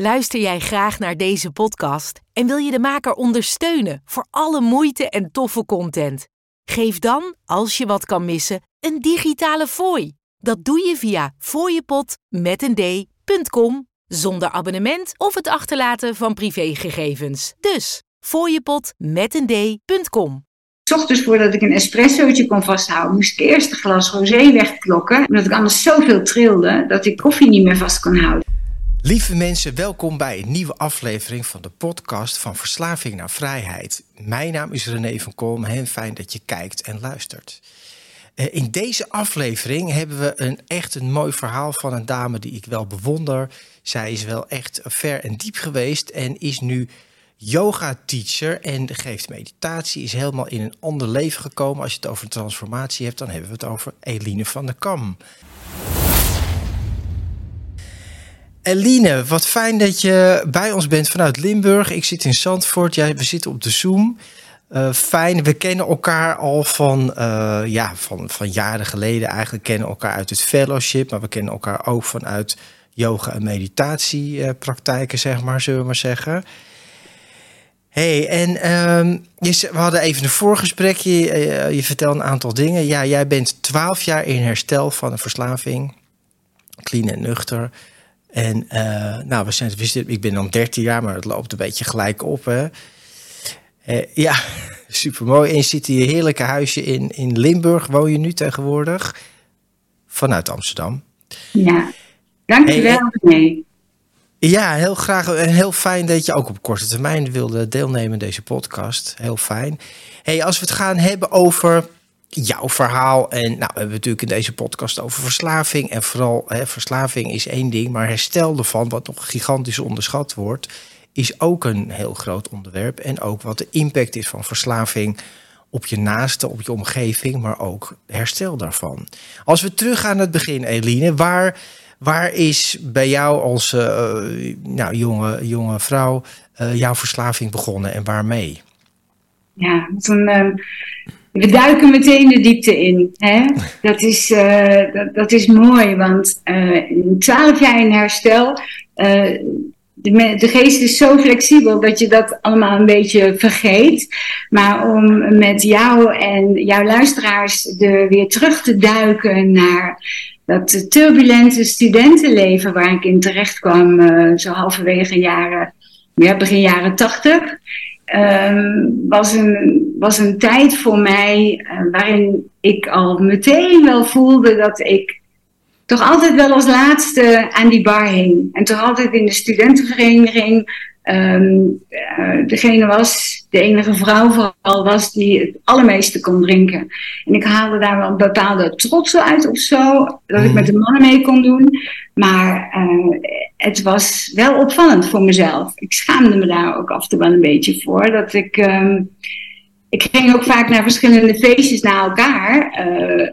Luister jij graag naar deze podcast en wil je de maker ondersteunen voor alle moeite en toffe content? Geef dan, als je wat kan missen, een digitale fooi. Dat doe je via d.com zonder abonnement of het achterlaten van privégegevens. Dus d.com. ochtends voordat ik een espressootje kon vasthouden, moest ik eerst een glas rosé wegklokken. Omdat ik anders zoveel trilde dat ik koffie niet meer vast kon houden. Lieve mensen, welkom bij een nieuwe aflevering van de podcast van Verslaving naar Vrijheid. Mijn naam is René van Kolm en fijn dat je kijkt en luistert. Eh, in deze aflevering hebben we een echt een mooi verhaal van een dame die ik wel bewonder. Zij is wel echt ver en diep geweest en is nu yoga teacher en geeft meditatie. Is helemaal in een ander leven gekomen. Als je het over transformatie hebt, dan hebben we het over Eline van der Kam. Eline, wat fijn dat je bij ons bent vanuit Limburg. Ik zit in Zandvoort, jij, we zitten op de Zoom. Uh, fijn, we kennen elkaar al van, uh, ja, van, van jaren geleden. Eigenlijk kennen elkaar uit het fellowship, maar we kennen elkaar ook vanuit yoga- en meditatiepraktijken, zeg maar, zullen we maar zeggen. hey, en je, we hadden even een voorgesprekje. Je, je vertelde een aantal dingen. Ja, jij bent twaalf jaar in herstel van een verslaving. Clean en nuchter. En uh, nou, we zijn, ik ben dan 13 jaar, maar het loopt een beetje gelijk op. Hè? Uh, ja, super mooi. En je zit hier heerlijke huisje in, in Limburg. Woon je nu tegenwoordig? Vanuit Amsterdam. Ja, dankjewel. Hey, ja, heel graag. En heel fijn dat je ook op korte termijn wilde deelnemen in deze podcast. Heel fijn. Hey, als we het gaan hebben over jouw verhaal. En nou, we hebben natuurlijk in deze podcast over verslaving. En vooral, hè, verslaving is één ding, maar herstel ervan, wat nog gigantisch onderschat wordt, is ook een heel groot onderwerp. En ook wat de impact is van verslaving op je naaste, op je omgeving, maar ook herstel daarvan. Als we teruggaan naar het begin, Eline, waar, waar is bij jou als uh, nou, jonge, jonge vrouw uh, jouw verslaving begonnen en waarmee? Ja, toen. Uh we duiken meteen de diepte in. Hè? Dat, is, uh, dat, is mooi, want twaalf uh, jaar in herstel. Uh, de, de, geest is zo flexibel dat je dat allemaal een beetje vergeet. Maar om met jou en jouw luisteraars er weer terug te duiken naar dat turbulente studentenleven waar ik in terecht kwam, zo halverwege jaren, ja, begin jaren tachtig. Um, was, een, was een tijd voor mij uh, waarin ik al meteen wel voelde dat ik toch altijd wel als laatste aan die bar hing. En toch altijd in de studentenvereniging um, uh, degene was, de enige vrouw vooral was, die het allermeeste kon drinken. En ik haalde daar wel een bepaalde trots uit of zo, dat ik met de mannen mee kon doen. Maar uh, het was wel opvallend voor mezelf. Ik schaamde me daar ook af en toe wel een beetje voor. Dat ik, um, ik ging ook vaak naar verschillende feestjes na elkaar, uh,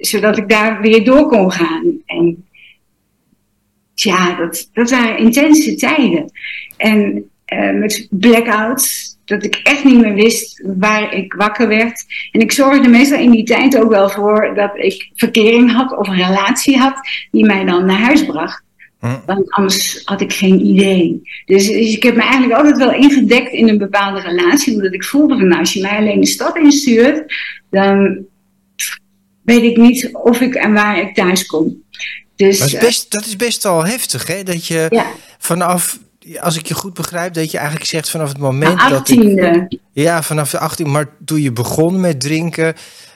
zodat ik daar weer door kon gaan. En ja, dat, dat waren intense tijden. En uh, met blackouts, dat ik echt niet meer wist waar ik wakker werd. En ik zorgde meestal in die tijd ook wel voor dat ik verkering had of een relatie had die mij dan naar huis bracht. Hm. Want anders had ik geen idee. Dus, dus, ik heb me eigenlijk altijd wel ingedekt in een bepaalde relatie. Omdat ik voelde van nou, als je mij alleen de stad instuurt, dan weet ik niet of ik en waar ik thuis kom. Dus, dat, is best, dat is best al heftig, hè? Dat je ja. vanaf, als ik je goed begrijp, dat je eigenlijk zegt vanaf het moment dat ik, Ja, vanaf de 18 maar toen je begon met drinken,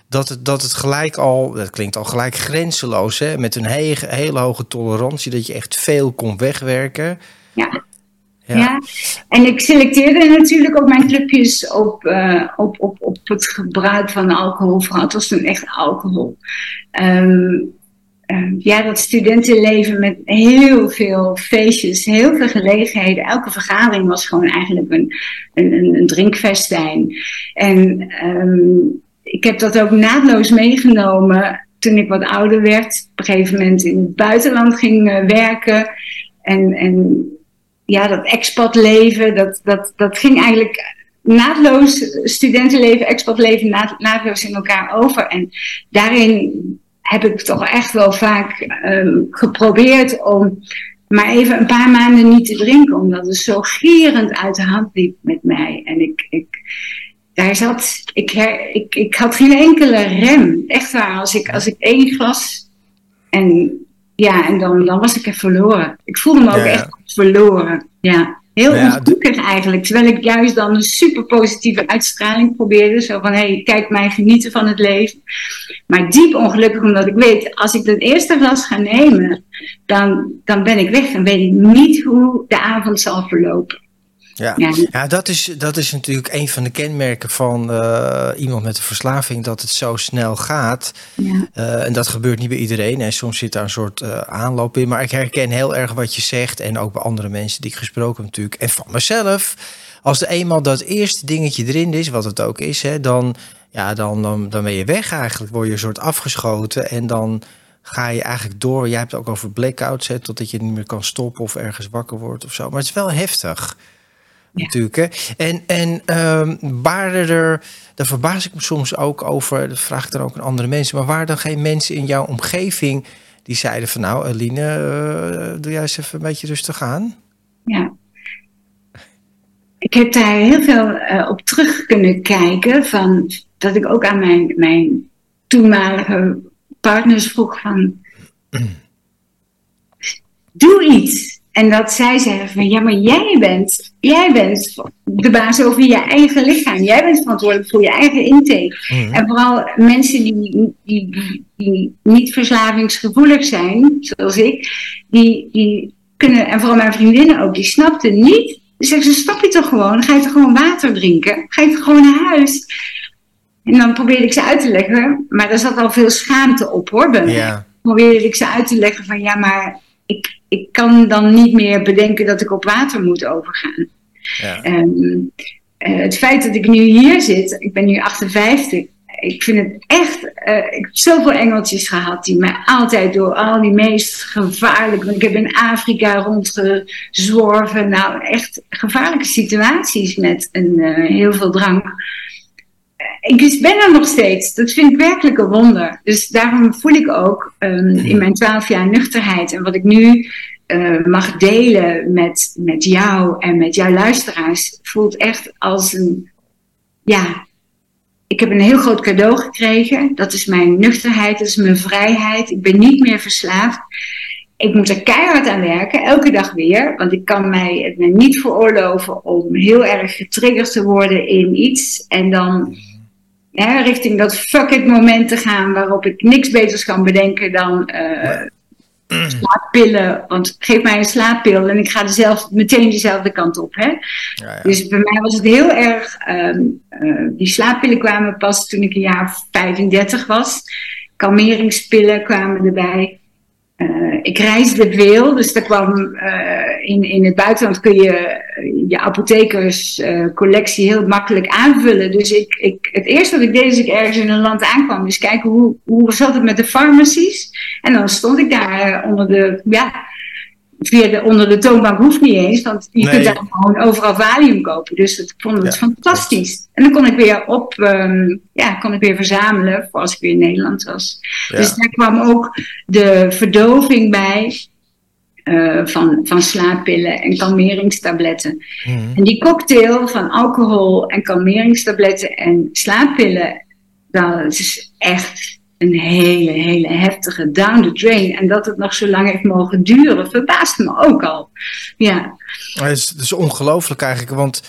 dat het, dat het gelijk al, dat klinkt al gelijk grenzeloos, hè? Met een hele, hele hoge tolerantie, dat je echt veel kon wegwerken. Ja. Ja. ja. en ik selecteerde natuurlijk ook mijn clubjes op, uh, op, op, op het gebruik van alcohol. Vooral het was toen echt alcohol. Um, ja, dat studentenleven met heel veel feestjes, heel veel gelegenheden. Elke vergadering was gewoon eigenlijk een, een, een. En um, ik heb dat ook naadloos meegenomen toen ik wat ouder werd. Op een gegeven moment in het buitenland ging uh, werken. En, en ja, dat expatleven, dat, dat, dat ging eigenlijk naadloos, studentenleven, expatleven, naadloos in elkaar over. En daarin heb ik toch echt wel vaak um, geprobeerd om maar even een paar maanden niet te drinken, omdat het zo gierend uit de hand liep met mij. En ik, ik, daar zat, ik, ik, ik had geen enkele rem. Echt waar, als ik, als ik één glas en ja, en dan, dan was ik er verloren. Ik voelde me ook echt verloren. Ja, heel ja, ongelukkig eigenlijk. Terwijl ik juist dan een super positieve uitstraling probeerde. Zo van, hé, hey, kijk mij genieten van het leven. Maar diep ongelukkig, omdat ik weet, als ik dat eerste glas ga nemen, dan, dan ben ik weg. Dan weet ik niet hoe de avond zal verlopen. Ja, ja. dat, is, dat is natuurlijk een van de kenmerken van uh, iemand met een verslaving, dat het zo snel gaat. Ja. Uh, en dat gebeurt niet bij iedereen. En soms zit daar een soort uh, aanloop in. Maar ik herken heel erg wat je zegt. En ook bij andere mensen die ik gesproken heb natuurlijk. En van mezelf. Als er eenmaal dat eerste dingetje erin is, wat het ook is, hè, dan, ja, dan, dan, dan ben je weg eigenlijk. Word je een soort afgeschoten en dan ga je eigenlijk door. Jij hebt ook over blackouts, hè, totdat je niet meer kan stoppen of ergens wakker wordt of zo. Maar het is wel heftig natuurlijk. Hè? En, en um, waren er, daar verbaas ik me soms ook over, dat vraag ik dan ook aan andere mensen, maar waren er geen mensen in jouw omgeving die zeiden van nou, Aline, uh, doe jij eens even een beetje rustig aan? Ja. Ik heb daar heel veel uh, op terug kunnen kijken, van, dat ik ook aan mijn, mijn toenmalige partners vroeg van, doe iets. En dat zij zeggen van ja, maar jij bent, jij bent de baas over je eigen lichaam. Jij bent verantwoordelijk voor je eigen intake. Mhm. En vooral mensen die, die, die, niet verslavingsgevoelig zijn, zoals ik, die, die kunnen, en vooral mijn vriendinnen ook, die snapten niet. Zeggen ze, stap je toch gewoon, ga je toch gewoon water drinken? Ga je toch gewoon naar huis? En dan probeerde ik ze uit te leggen, maar daar zat al veel schaamte op hoor. Ja. Probeerde ik ze uit te leggen van ja, maar ik, ik kan dan niet meer bedenken dat ik op water moet overgaan. Ja. Ehm, eh, het feit dat ik nu hier zit, ik ben nu 58, ik vind het echt, uh, ik heb zoveel engeltjes gehad die mij altijd door al die meest gevaarlijke, want ik heb in Afrika rondgezworven, nou echt gevaarlijke situaties met een, uh, heel veel drank ik ben er nog steeds. Dat vind ik werkelijk een wonder. Dus daarom voel ik ook um, in mijn twaalf jaar nuchterheid en wat ik nu uh, mag delen met, met jou en met jouw luisteraars, voelt echt als een. Ja, ik heb een heel groot cadeau gekregen. Dat is mijn nuchterheid, dat is mijn vrijheid. Ik ben niet meer verslaafd. Ik moet er keihard aan werken, elke dag weer. Want ik kan mij het niet veroorloven om heel erg getriggerd te worden in iets. En dan richting dat fuck it moment te gaan waarop ik niks beters kan bedenken dan uh, slaappillen. Want geef mij een slaappil en ik ga zelf, meteen dezelfde kant op. Hè? Ja, ja. Dus bij mij was het heel erg, um, uh, die slaappillen kwamen pas toen ik een jaar 35 was. Kalmeringspillen kwamen erbij. Uh, ik reisde veel, dus daar kwam uh, in, in het buitenland kun je eh, je apothekerscollectie heel makkelijk aanvullen. Dus ik, ik, het eerste wat ik deed als ik ergens in een land aankwam, is kijken hoe, hoe zat het met de farmacies. En dan stond ik daar onder de, ja, via de, onder de toonbank hoeft niet eens, want je kunt daar gewoon overal valium kopen. Dus ik vond het fantastisch. En dan kon ik weer op, um, ja, kon ik weer verzamelen voor als ik weer in Nederland was. Dus daar kwam ook de verdoving bij. Uh, van, van slaappillen en kalmeringstabletten. Mhm. En die cocktail van alcohol en kalmeringstabletten en slaappillen, dat is echt een hele, hele heftige down the drain. En dat het nog zo lang heeft mogen duren, verbaast me ook al. Ja. Het is, het is ongelooflijk eigenlijk, want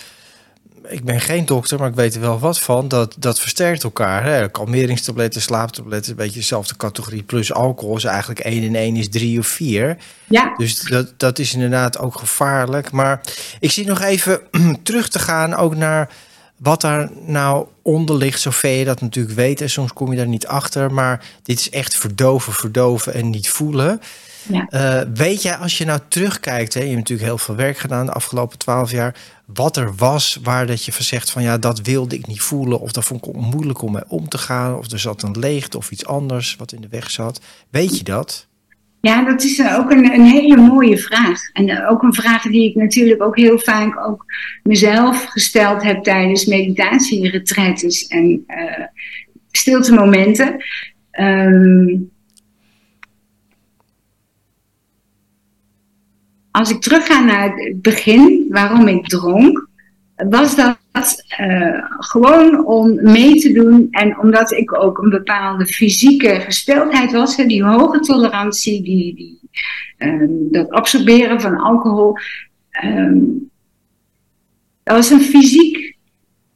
ik ben geen dokter, maar ik weet er wel wat van. Dat, dat versterkt elkaar. Hè? Kalmeringstabletten, slaaptabletten, een beetje dezelfde categorie. Plus alcohol is eigenlijk 1 en 1 is 3 of 4. Ja. Dus dat, dat is inderdaad ook gevaarlijk. Maar ik zie nog even terug te gaan ook naar wat daar nou onder ligt, zover je dat natuurlijk weet. En soms kom je daar niet achter. Maar dit is echt verdoven, verdoven en niet voelen. Ja. Uh, weet jij, als je nou terugkijkt, hè, je hebt natuurlijk heel veel werk gedaan de afgelopen twaalf jaar, wat er was waar dat je van zegt van ja, dat wilde ik niet voelen, of dat vond ik moeilijk om mee om te gaan, of er zat een leegte of iets anders wat in de weg zat. Weet je dat? Ja, dat is ook een, een, hele mooie vraag. En ook een vraag die ik natuurlijk ook heel vaak ook mezelf gesteld heb tijdens meditatieretretes en uh, stilte momenten. Um, als ik terugga naar het begin, waarom ik dronk, was dat uh, gewoon om mee te doen en omdat ik ook een bepaalde fysieke gesteldheid was, hè, die hoge tolerantie, die, die, uh, dat absorberen van alcohol. Um, dat was een fysiek.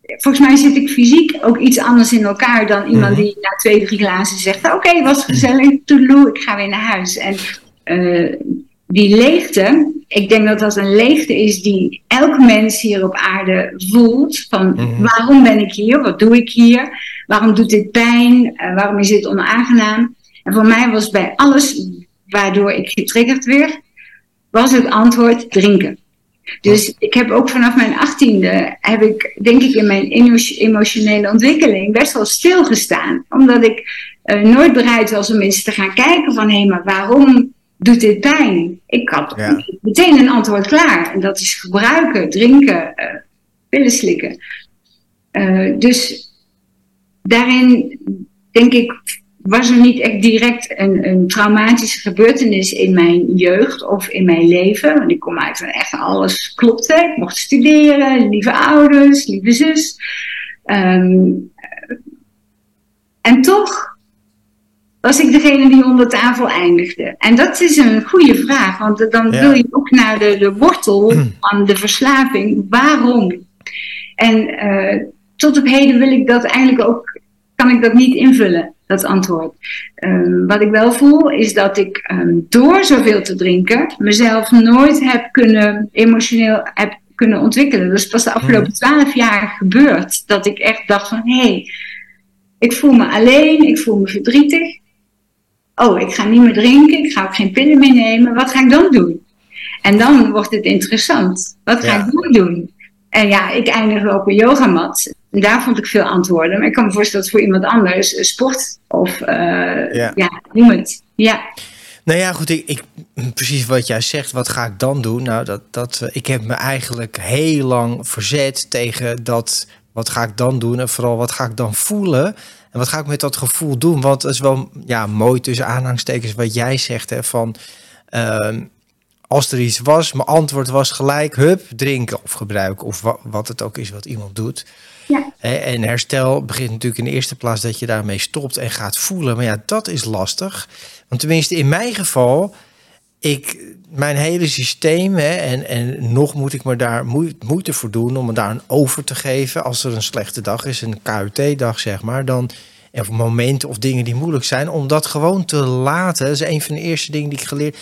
Volgens mij zit ik fysiek ook iets anders in elkaar dan iemand mhm. die na twee, drie glazen zegt: Oké, okay, was gezellig, toedeloe, ik ga weer naar huis. En uh, die leegte, ik denk dat dat een leegte is die elk mens hier op aarde voelt. Van mhm. waarom ben ik hier? Wat doe ik hier? Waarom doet dit pijn? Uh, waarom is dit onaangenaam? En voor mij was bij alles waardoor ik getriggerd werd, was het antwoord drinken. Dus ik heb ook vanaf mijn achttiende, heb ik denk ik in mijn emotionele ontwikkeling best wel stilgestaan. Omdat ik uh, nooit bereid was om eens te gaan kijken van hé, maar waarom doet dit pijn? Ik had meteen een antwoord klaar. En dat is gebruiken, drinken, uh, pillen slikken. Uh, dus daarin denk ik, was er niet echt direct een, een, traumatische gebeurtenis in mijn jeugd of in mijn leven. Want ik kom uit van echt alles klopte. Ik mocht studeren, lieve ouders, lieve zus. Um, en toch was ik degene die onder tafel eindigde? En dat is een goede vraag, want dan wil je ook naar de, de wortel van de verslaving. Waarom? En uh, tot op heden wil ik dat eigenlijk ook, kan ik dat niet invullen, dat antwoord. Um, wat ik wel voel, is dat ik um, door zoveel te drinken mezelf nooit heb kunnen emotioneel heb kunnen ontwikkelen. Dus pas de afgelopen twaalf jaar gebeurd dat ik echt dacht van hé, hey, ik voel me alleen, ik voel me verdrietig oh, ik ga niet meer drinken, ik ga ook geen pillen meer nemen, wat ga ik dan doen? En dan wordt het interessant. Wat ga ik dan doen? En ja, ik eindig op een yogamat. En daar vond ik veel antwoorden. Maar ik kan me voorstellen dat voor iemand anders eh, sport of uh, ja. ja, noem het. Ja. Nou ja, goed, ik, ik, precies wat jij zegt, wat ga ik dan doen? Nou, dat, dat, eh, ik heb me eigenlijk heel lang verzet tegen dat, wat ga ik dan doen? En vooral, wat ga ik dan voelen? En wat ga ik met dat gevoel doen? Want het is wel ja, mooi tussen aanhangstekens wat jij zegt. Hè, van uh, als er iets was, mijn antwoord was gelijk, hup, drinken of gebruiken. Of wat, wat het ook is wat iemand doet. Ja. En herstel begint natuurlijk in de eerste plaats dat je daarmee stopt en gaat voelen. Maar ja, dat is lastig. Want tenminste in mijn geval, ik, mijn hele systeem, hè, en, en nog moet ik me daar moeite voor doen om me daar een over te geven. Als er een slechte dag is, een KUT-dag zeg maar, dan, of momenten of dingen die moeilijk zijn, om dat gewoon te laten. Dat is een van de eerste dingen die ik geleerd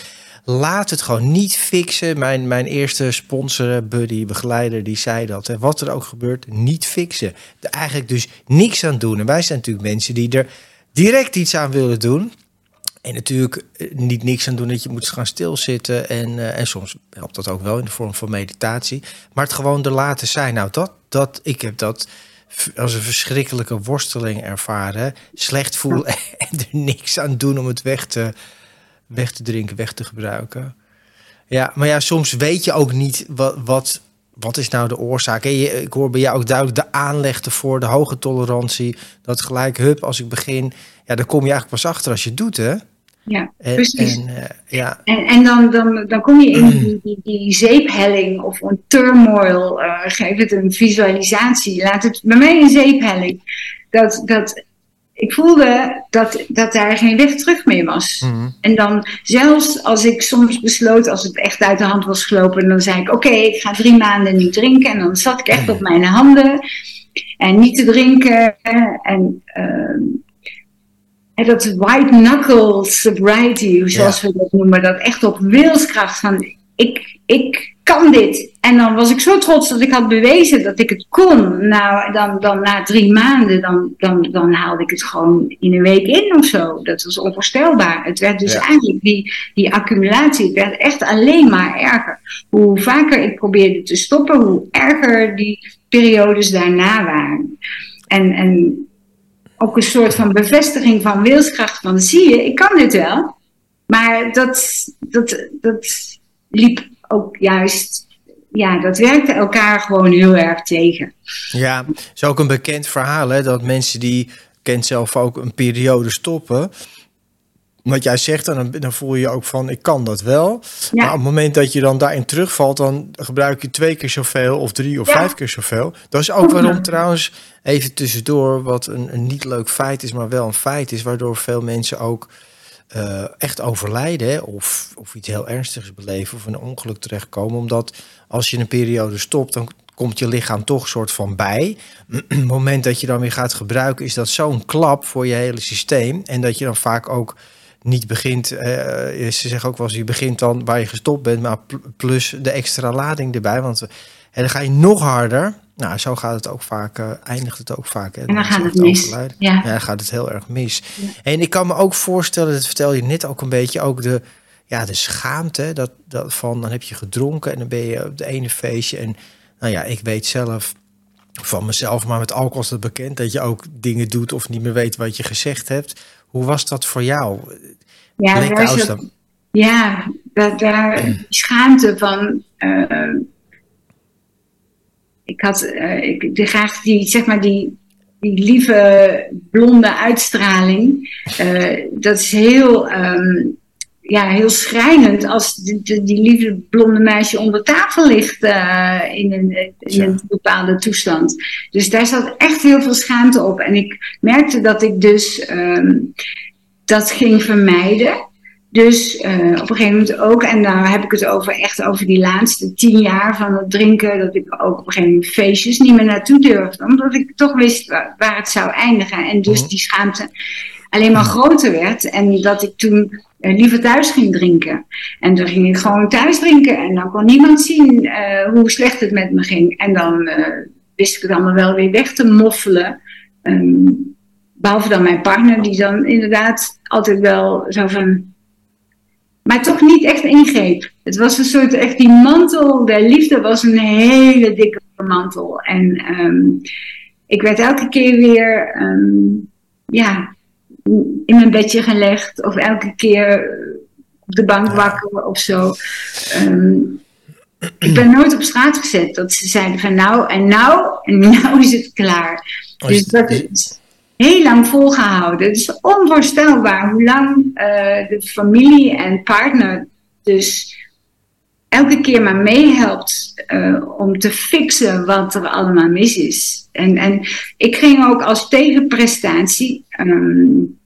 Laat het gewoon niet fixen. Mijn, mijn eerste sponsor, buddy, begeleider, die zei dat. Hè, wat er ook gebeurt, niet fixen. Eigenlijk dus niks aan doen. En wij zijn natuurlijk mensen die er direct iets aan willen doen. En natuurlijk eh, niet niks aan doen dat je moet gaan stilzitten. En, uh, en soms helpt dat ook wel in de vorm van meditatie. Maar het gewoon er laten zijn. Nou, dat, dat, ik heb dat als een verschrikkelijke worsteling ervaren. Slecht voelen en er niks aan doen om het weg te, weg te drinken, weg te gebruiken. Ja, maar ja, soms weet je ook niet wat, wat, wat is nou de oorzaak. Ik hoor bij jou ook duidelijk de aanleg ervoor, de hoge tolerantie. Dat gelijk, hup, als ik begin. Ja, dan kom je eigenlijk pas achter als je het doet, hè? Ja, en, precies. En, uh, ja. en, en dan, dan, dan kom je in die, die, die zeephelling of een turmoil. Uh, geef het een visualisatie. Laat het bij mij een zeephelling. Dat, dat, ik voelde dat, dat daar geen weg terug meer was. Mm. En dan, zelfs als ik soms besloot, als het echt uit de hand was gelopen, dan zei ik: Oké, okay, ik ga drie maanden niet drinken. En dan zat ik echt op mijn handen en niet te drinken. En. Uh, en dat white knuckle sobriety, zoals we dat noemen, dat echt op wilskracht van ik, ik kan dit. En dan was ik zo trots dat ik had bewezen dat ik het kon. Nou, dan, dan na drie maanden, dan, dan, dan haalde ik het gewoon in een week in of zo. Dat was onvoorstelbaar. Het werd dus eigenlijk die, die accumulatie, het werd echt alleen maar erger. Hoe vaker ik probeerde te stoppen, hoe erger die periodes daarna waren. En, en ook een soort van bevestiging van wilskracht van zie je, ik kan dit wel. Maar dat, dat, dat liep ook juist, ja, dat werkte elkaar gewoon heel erg tegen. Ja, is ook een bekend verhaal hè, dat mensen die, kent zelf ook, een periode stoppen. Wat jij zegt, dan, dan voel je je ook van, ik kan dat wel. Maar op het moment dat je dan daarin terugvalt, dan gebruik je twee keer zoveel of drie of vijf keer zoveel. Dat is ook waarom trouwens, even tussendoor, wat een, een niet leuk feit is, maar wel een feit is, waardoor veel mensen ook uh, echt overlijden of, of iets heel ernstigs beleven of een ongeluk terechtkomen. Omdat als je een periode stopt, dan komt je lichaam toch een soort van bij. het moment dat je dan weer gaat gebruiken, is dat zo'n klap voor je hele systeem. En dat je dan vaak ook niet begint, uh, ze zeggen ook wel eens, je begint dan waar je gestopt bent, maar plus de extra lading erbij. Want eh, dan ga je nog harder. Nou, zo gaat het ook vaak, uh, eindigt het ook vaak. Hè, en dan gaat het mis. Ja. ja, dan gaat het heel erg mis. En ik kan me ook voorstellen, dat vertel je net ook een beetje, ook de, ja, de schaamte. Dat, dat van, dan heb je gedronken en dan ben je op de ene feestje. En nou ja, ik weet zelf van mezelf, maar met alcohol is het bekend dat je ook dingen doet of niet meer weet wat je gezegd hebt. Hoe was dat voor jou? Ja, daar dat, ja dat, daar schaamte van. Uh, ik had uh, ik, de, graag die, zeg maar, die, die lieve blonde uitstraling. Uh, dat is heel. Um, ja, heel schrijnend als die, die lieve blonde meisje onder tafel ligt uh, in, een, in een bepaalde toestand. Dus daar zat echt heel veel schaamte op. En ik merkte dat ik dus um, dat ging vermijden. Dus uh, op een gegeven moment ook, en daar heb ik het over echt over die laatste tien jaar van het drinken, dat ik ook op een gegeven moment feestjes niet meer naartoe durfde, omdat ik toch wist waar, waar het zou eindigen. En dus mhm. die schaamte alleen maar groter werd. En dat ik toen uh, liever thuis ging drinken. En dan ging ik gewoon thuis drinken. En dan kon niemand zien uh, hoe slecht het met me ging. En dan uh, wist ik het allemaal wel weer weg te moffelen. Um, behalve dan mijn partner, die dan inderdaad altijd wel zo van. Maar toch niet echt ingreep. Het was een soort, echt die mantel der liefde was een hele dikke mantel. En um, ik werd elke keer weer, um, ja, in mijn bedje gelegd of elke keer op de bank wakker of zo. Um, ik ben nooit op straat gezet. Dat ze zeiden van nou en nou en nou is het klaar. Oh, dus dat is heel lang volgehouden. Het is onvoorstelbaar hoe lang uh, de familie en partner dus elke keer maar meehelpt uh, om te fixen wat er allemaal mis is. En, en ik ging ook als tegenprestatie um,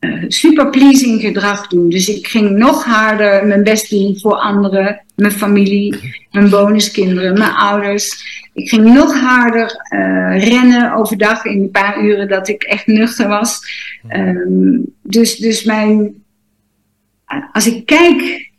uh, super pleasing gedrag doen. Dus ik ging nog harder mijn best doen voor anderen, mijn familie, mijn bonuskinderen, mijn ouders. Ik ging nog harder uh, rennen overdag in een paar uren dat ik echt nuchter was. Um, dus, dus mijn, als ik kijk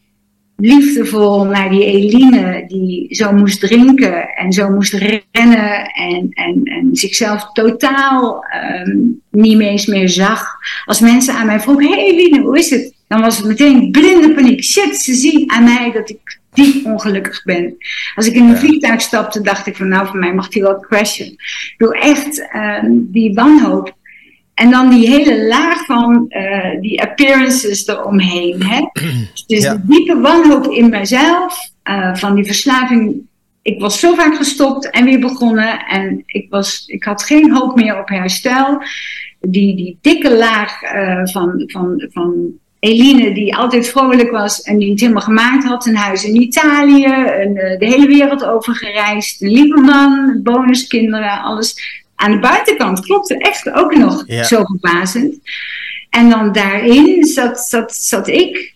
liefdevol naar die Eline die zo moest drinken en zo moest rennen en, en, en zichzelf totaal um, niet eens meer zag. Als mensen aan mij vroegen, hey Eline, hoe is het? Dan was het meteen blinde paniek. Shit, ze zien aan mij dat ik diep ongelukkig ben. Als ik in een vliegtuig stapte, dacht ik van nou, voor mij mag die wel crashen. Ik wil echt um, die wanhoop en dan die hele laag van uh, die appearances eromheen. Hè? Dus de diepe wanhoop in mijzelf, uh, van die verslaving. Ik was zo vaak gestopt en weer begonnen. En ik, was, ik had geen hoop meer op herstel. Die, die dikke laag uh, van, van, van Eline, die altijd vrolijk was en die het helemaal gemaakt had. Een huis in Italië, een, de hele wereld over gereisd. Een lieve man, bonuskinderen, alles aan de buitenkant klopte echt ook nog zo verbazend. En dan daarin zat, zat, zat ik.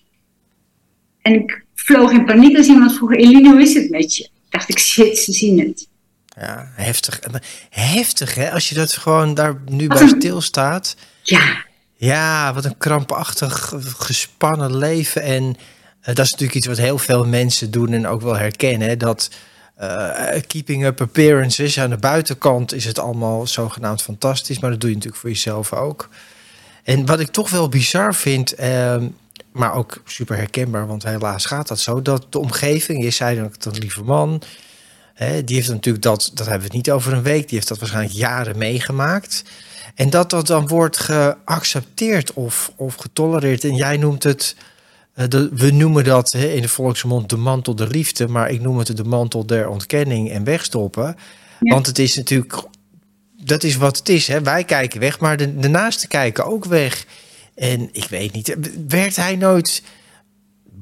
En ik vloog in paniek als iemand vroeg: Eline, hoe is het met je? Dacht ik, shit, ze zien het. Ja, heftig. Heftig, hè? Als je dat gewoon daar nu bij stilstaat. Ja. Ja, wat een krampachtig, gespannen leven. En uh, dat is natuurlijk iets wat heel veel mensen doen en ook wel herkennen. Dat uh, keeping up appearances. Aan de buitenkant is het allemaal zogenaamd fantastisch, maar dat doe je natuurlijk voor jezelf ook. En wat ik toch wel bizar vind, uh, maar ook super herkenbaar, want helaas gaat dat zo, dat de omgeving, je zei dat een lieve man, hè, die heeft natuurlijk dat, dat hebben we het niet over een week, die heeft dat waarschijnlijk jaren meegemaakt. En dat dat dan wordt geaccepteerd of, of getolereerd. En jij noemt het de, we noemen dat in de volksmond de mantel der liefde, maar ik noem het de mantel der ontkenning en wegstoppen. Want het is natuurlijk, dat is wat het is. Hè. Wij kijken weg, maar de, de naasten kijken ook weg. En ik weet niet, werd hij nooit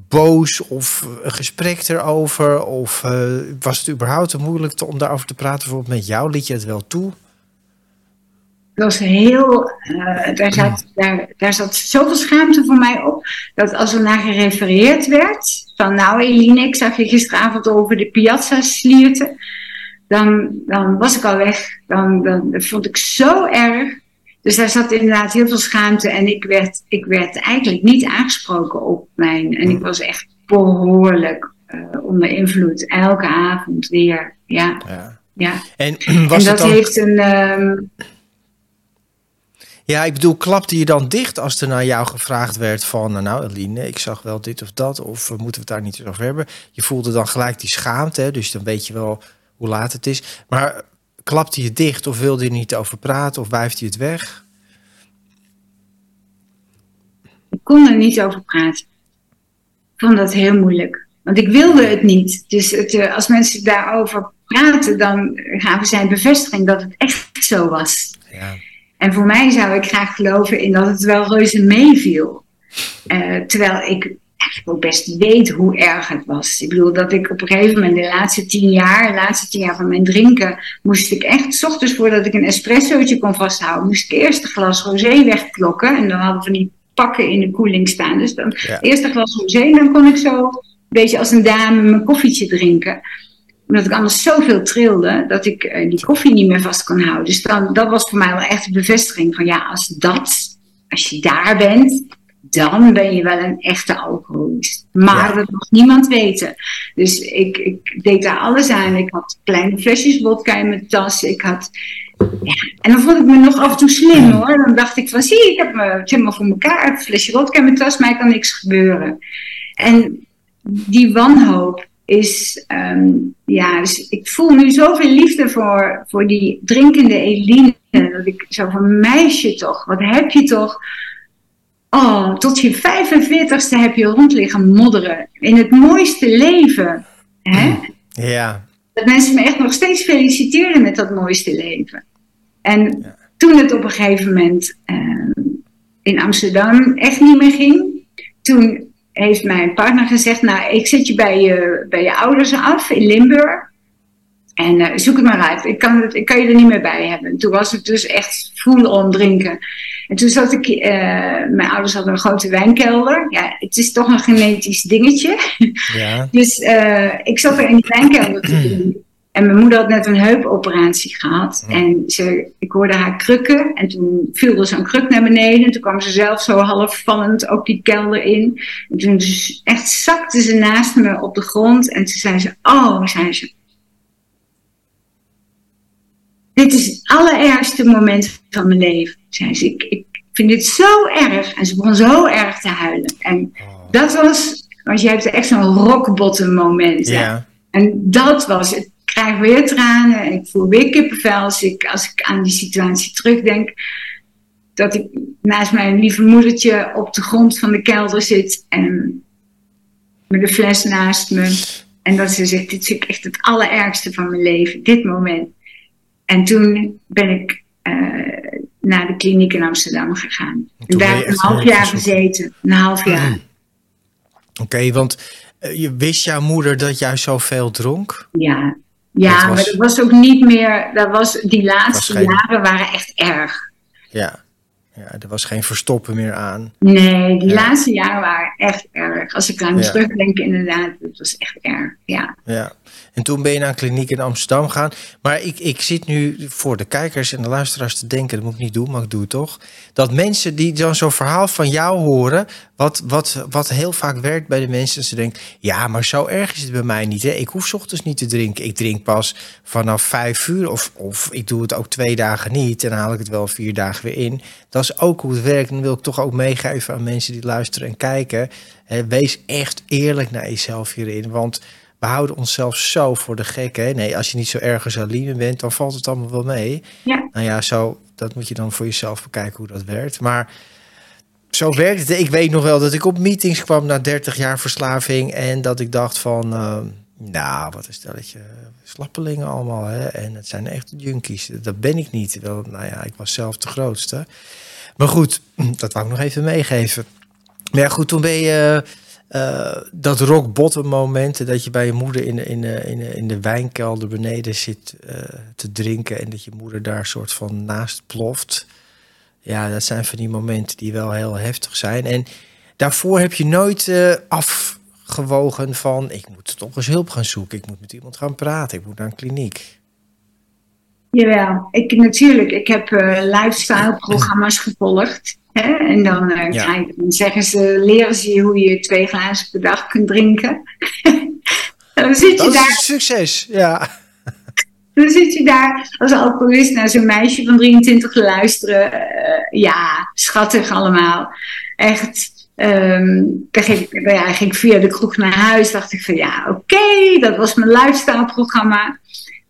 boos of een gesprek erover? Of uh, was het überhaupt te moeilijk te, om daarover te praten? Bijvoorbeeld met jou, liet je het wel toe? Dat was heel, uh, daar, zat, daar, daar zat zoveel schaamte voor mij op, dat als er naar gerefereerd werd, van nou Eline, ik zag je gisteravond over de piazza slierten, dan, dan was ik al weg. Dan, dan, dat vond ik zo erg. Dus daar zat inderdaad heel veel schaamte en ik werd, ik werd eigenlijk niet aangesproken op mijn. En ik was echt behoorlijk uh, onder invloed, elke avond weer. Ja. ja. ja. En, was en dat heeft een. Um... Ja, ik bedoel, klapte je dan dicht als er naar jou gevraagd werd van, nou, nou Eline, ik zag wel dit of dat, of moeten we het daar niet over hebben? Je voelde dan gelijk die schaamte, hè? dus dan weet je wel hoe laat het is. Maar klapte je dicht of wilde je niet over praten of wuifde je het weg? Ik kon er niet over praten. Ik vond dat heel moeilijk. Want ik wilde het niet. Dus het, eh, als mensen daarover praten, dan gaven zij bevestiging dat het echt zo was. Ja. En voor mij zou ik graag geloven in dat het wel reuze meeviel. Uh, terwijl ik eigenlijk ook best weet hoe erg het was. Ik bedoel dat ik op een gegeven moment, de laatste tien jaar, de laatste tien jaar van mijn drinken, moest ik echt, s ochtends voordat ik een espressootje kon vasthouden, moest ik eerst een glas rosé wegklokken. En dan hadden we die pakken in de koeling staan. Dus dan eerst een glas rosé, dan kon ik zo een beetje als een dame mijn koffietje drinken omdat ik anders zoveel trilde dat ik uh, die koffie niet meer vast kon houden. Dus dan, dat was voor mij wel echt een bevestiging van ja, als dat, als je daar bent, dan ben je wel een echte alcoholist. Maar dat mag niemand weten. Dus ik, ik deed daar alles aan. Ik had kleine flesjes vodka in mijn tas. Ik had, ja. En dan vond ik me nog af en toe slim hoor. Dan dacht ik van zie, ik heb me helemaal voor elkaar. Een flesje vodka in mijn tas, mij kan niks gebeuren. En die wanhoop is, um, ja, dus ik voel nu zoveel liefde voor, voor die drinkende Eline. Dat ik zo van meisje toch, wat heb je toch Oh, tot je 45ste heb je rond liggen modderen. In het mooiste leven. Hè? Ja. Dat mensen me echt nog steeds feliciteerden met dat mooiste leven. En toen het op een gegeven moment uh, in Amsterdam echt niet meer ging, toen heeft mijn partner gezegd: Nou, ik zet je bij je, bij je ouders af in Limburg. En uh, zoek het maar uit. Ik kan, het, ik kan je er niet meer bij hebben. Toen was het dus echt voelen om drinken. En toen zat ik, uh, mijn ouders hadden een grote wijnkelder. Ja, het is toch een genetisch dingetje. Ja. dus uh, ik zat er in die wijnkelder te drinken. En mijn moeder had net een heupoperatie gehad. En ze, ik hoorde haar krukken. En toen viel er zo'n kruk naar beneden. En toen kwam ze zelf zo half vallend ook die kelder in. En toen echt zakte ze naast me op de grond. En toen zei ze, oh, zei ze, dit is het allerergste moment van mijn leven. Zei ze, ik, ik vind dit zo erg. En ze begon zo erg te huilen. En oh. dat was, want je hebt echt zo'n rock bottom moment. Ja. En dat was het. Ik krijg weer tranen en ik voel weer kippenvel als ik, als ik aan die situatie terugdenk. Dat ik naast mijn lieve moedertje op de grond van de kelder zit en met een fles naast me. En dat ze zegt, dit is echt het allerergste van mijn leven, dit moment. En toen ben ik uh, naar de kliniek in Amsterdam gegaan. En daar heb ik een half jaar gezeten. Een half jaar. Mm. Oké, want uh, je wist jouw moeder dat jij zoveel dronk? Ja, ja maar dat was ook niet meer. Dat was, die laatste jaren waren echt erg. Ja. Ja, er was geen verstoppen meer aan. Nee, die laatste jaren waren echt erg. Als ik aan ja. terugdenk, inderdaad, het was echt erg. Ja. ja. En toen ben je naar een kliniek in Amsterdam gegaan. Maar ik, ik zit nu voor de kijkers en de luisteraars te denken, dat moet ik niet doen, maar ik doe het toch. Dat mensen die dan zo'n verhaal van jou horen, wat, wat, wat heel vaak werkt bij de mensen, ze denken, ja, maar zo erg is het bij mij niet. Hè? Ik hoef ochtends niet te drinken. Ik drink pas vanaf vijf uur of, of ik doe het ook twee dagen niet en dan haal ik het wel vier dagen weer in. Dat is ook hoe het werkt. En wil ik toch ook meegeven aan mensen die luisteren en kijken. Wees echt eerlijk naar jezelf hierin, want we houden onszelf zo voor de gek. Hè? Nee, als je niet zo erg Aline bent, dan valt het allemaal wel mee. Ja. Nou ja, zo, dat moet je dan voor jezelf bekijken hoe dat werkt. Maar zo werkt het. Ik weet nog wel dat ik op meetings kwam na 30 jaar verslaving en dat ik dacht van, uh, Nou, wat een stelletje slappelingen allemaal. Hè? En het zijn echt junkies. Dat ben ik niet. Wel, nou ja, ik was zelf de grootste. Maar goed, dat wou ik nog even meegeven. Maar ja, goed, toen ben je uh, dat rock bottom moment... dat je bij je moeder in in in in de wijnkelder beneden zit uh, te drinken... en dat je moeder daar soort van naast ploft. Ja, dat zijn van die momenten die wel heel heftig zijn. En daarvoor heb je nooit afgewogen van... ik moet toch eens hulp gaan zoeken, ik moet met iemand gaan praten... ik moet naar een kliniek. Jawel, ik, natuurlijk. Ik heb uh, lifestyle-programma's gevolgd. Hè? En dan, uh, ja. dan zeggen ze, leren ze je hoe je twee glazen per dag kunt drinken. dan zit je dat daar. Is succes, ja. Dan zit je daar als alcoholist naar zo'n meisje van 23 te luisteren. Uh, ja, schattig allemaal. Echt. Um, dan ging, ja, ging ik via de kroeg naar huis. Dacht ik van ja, oké, okay, dat was mijn lifestyle-programma.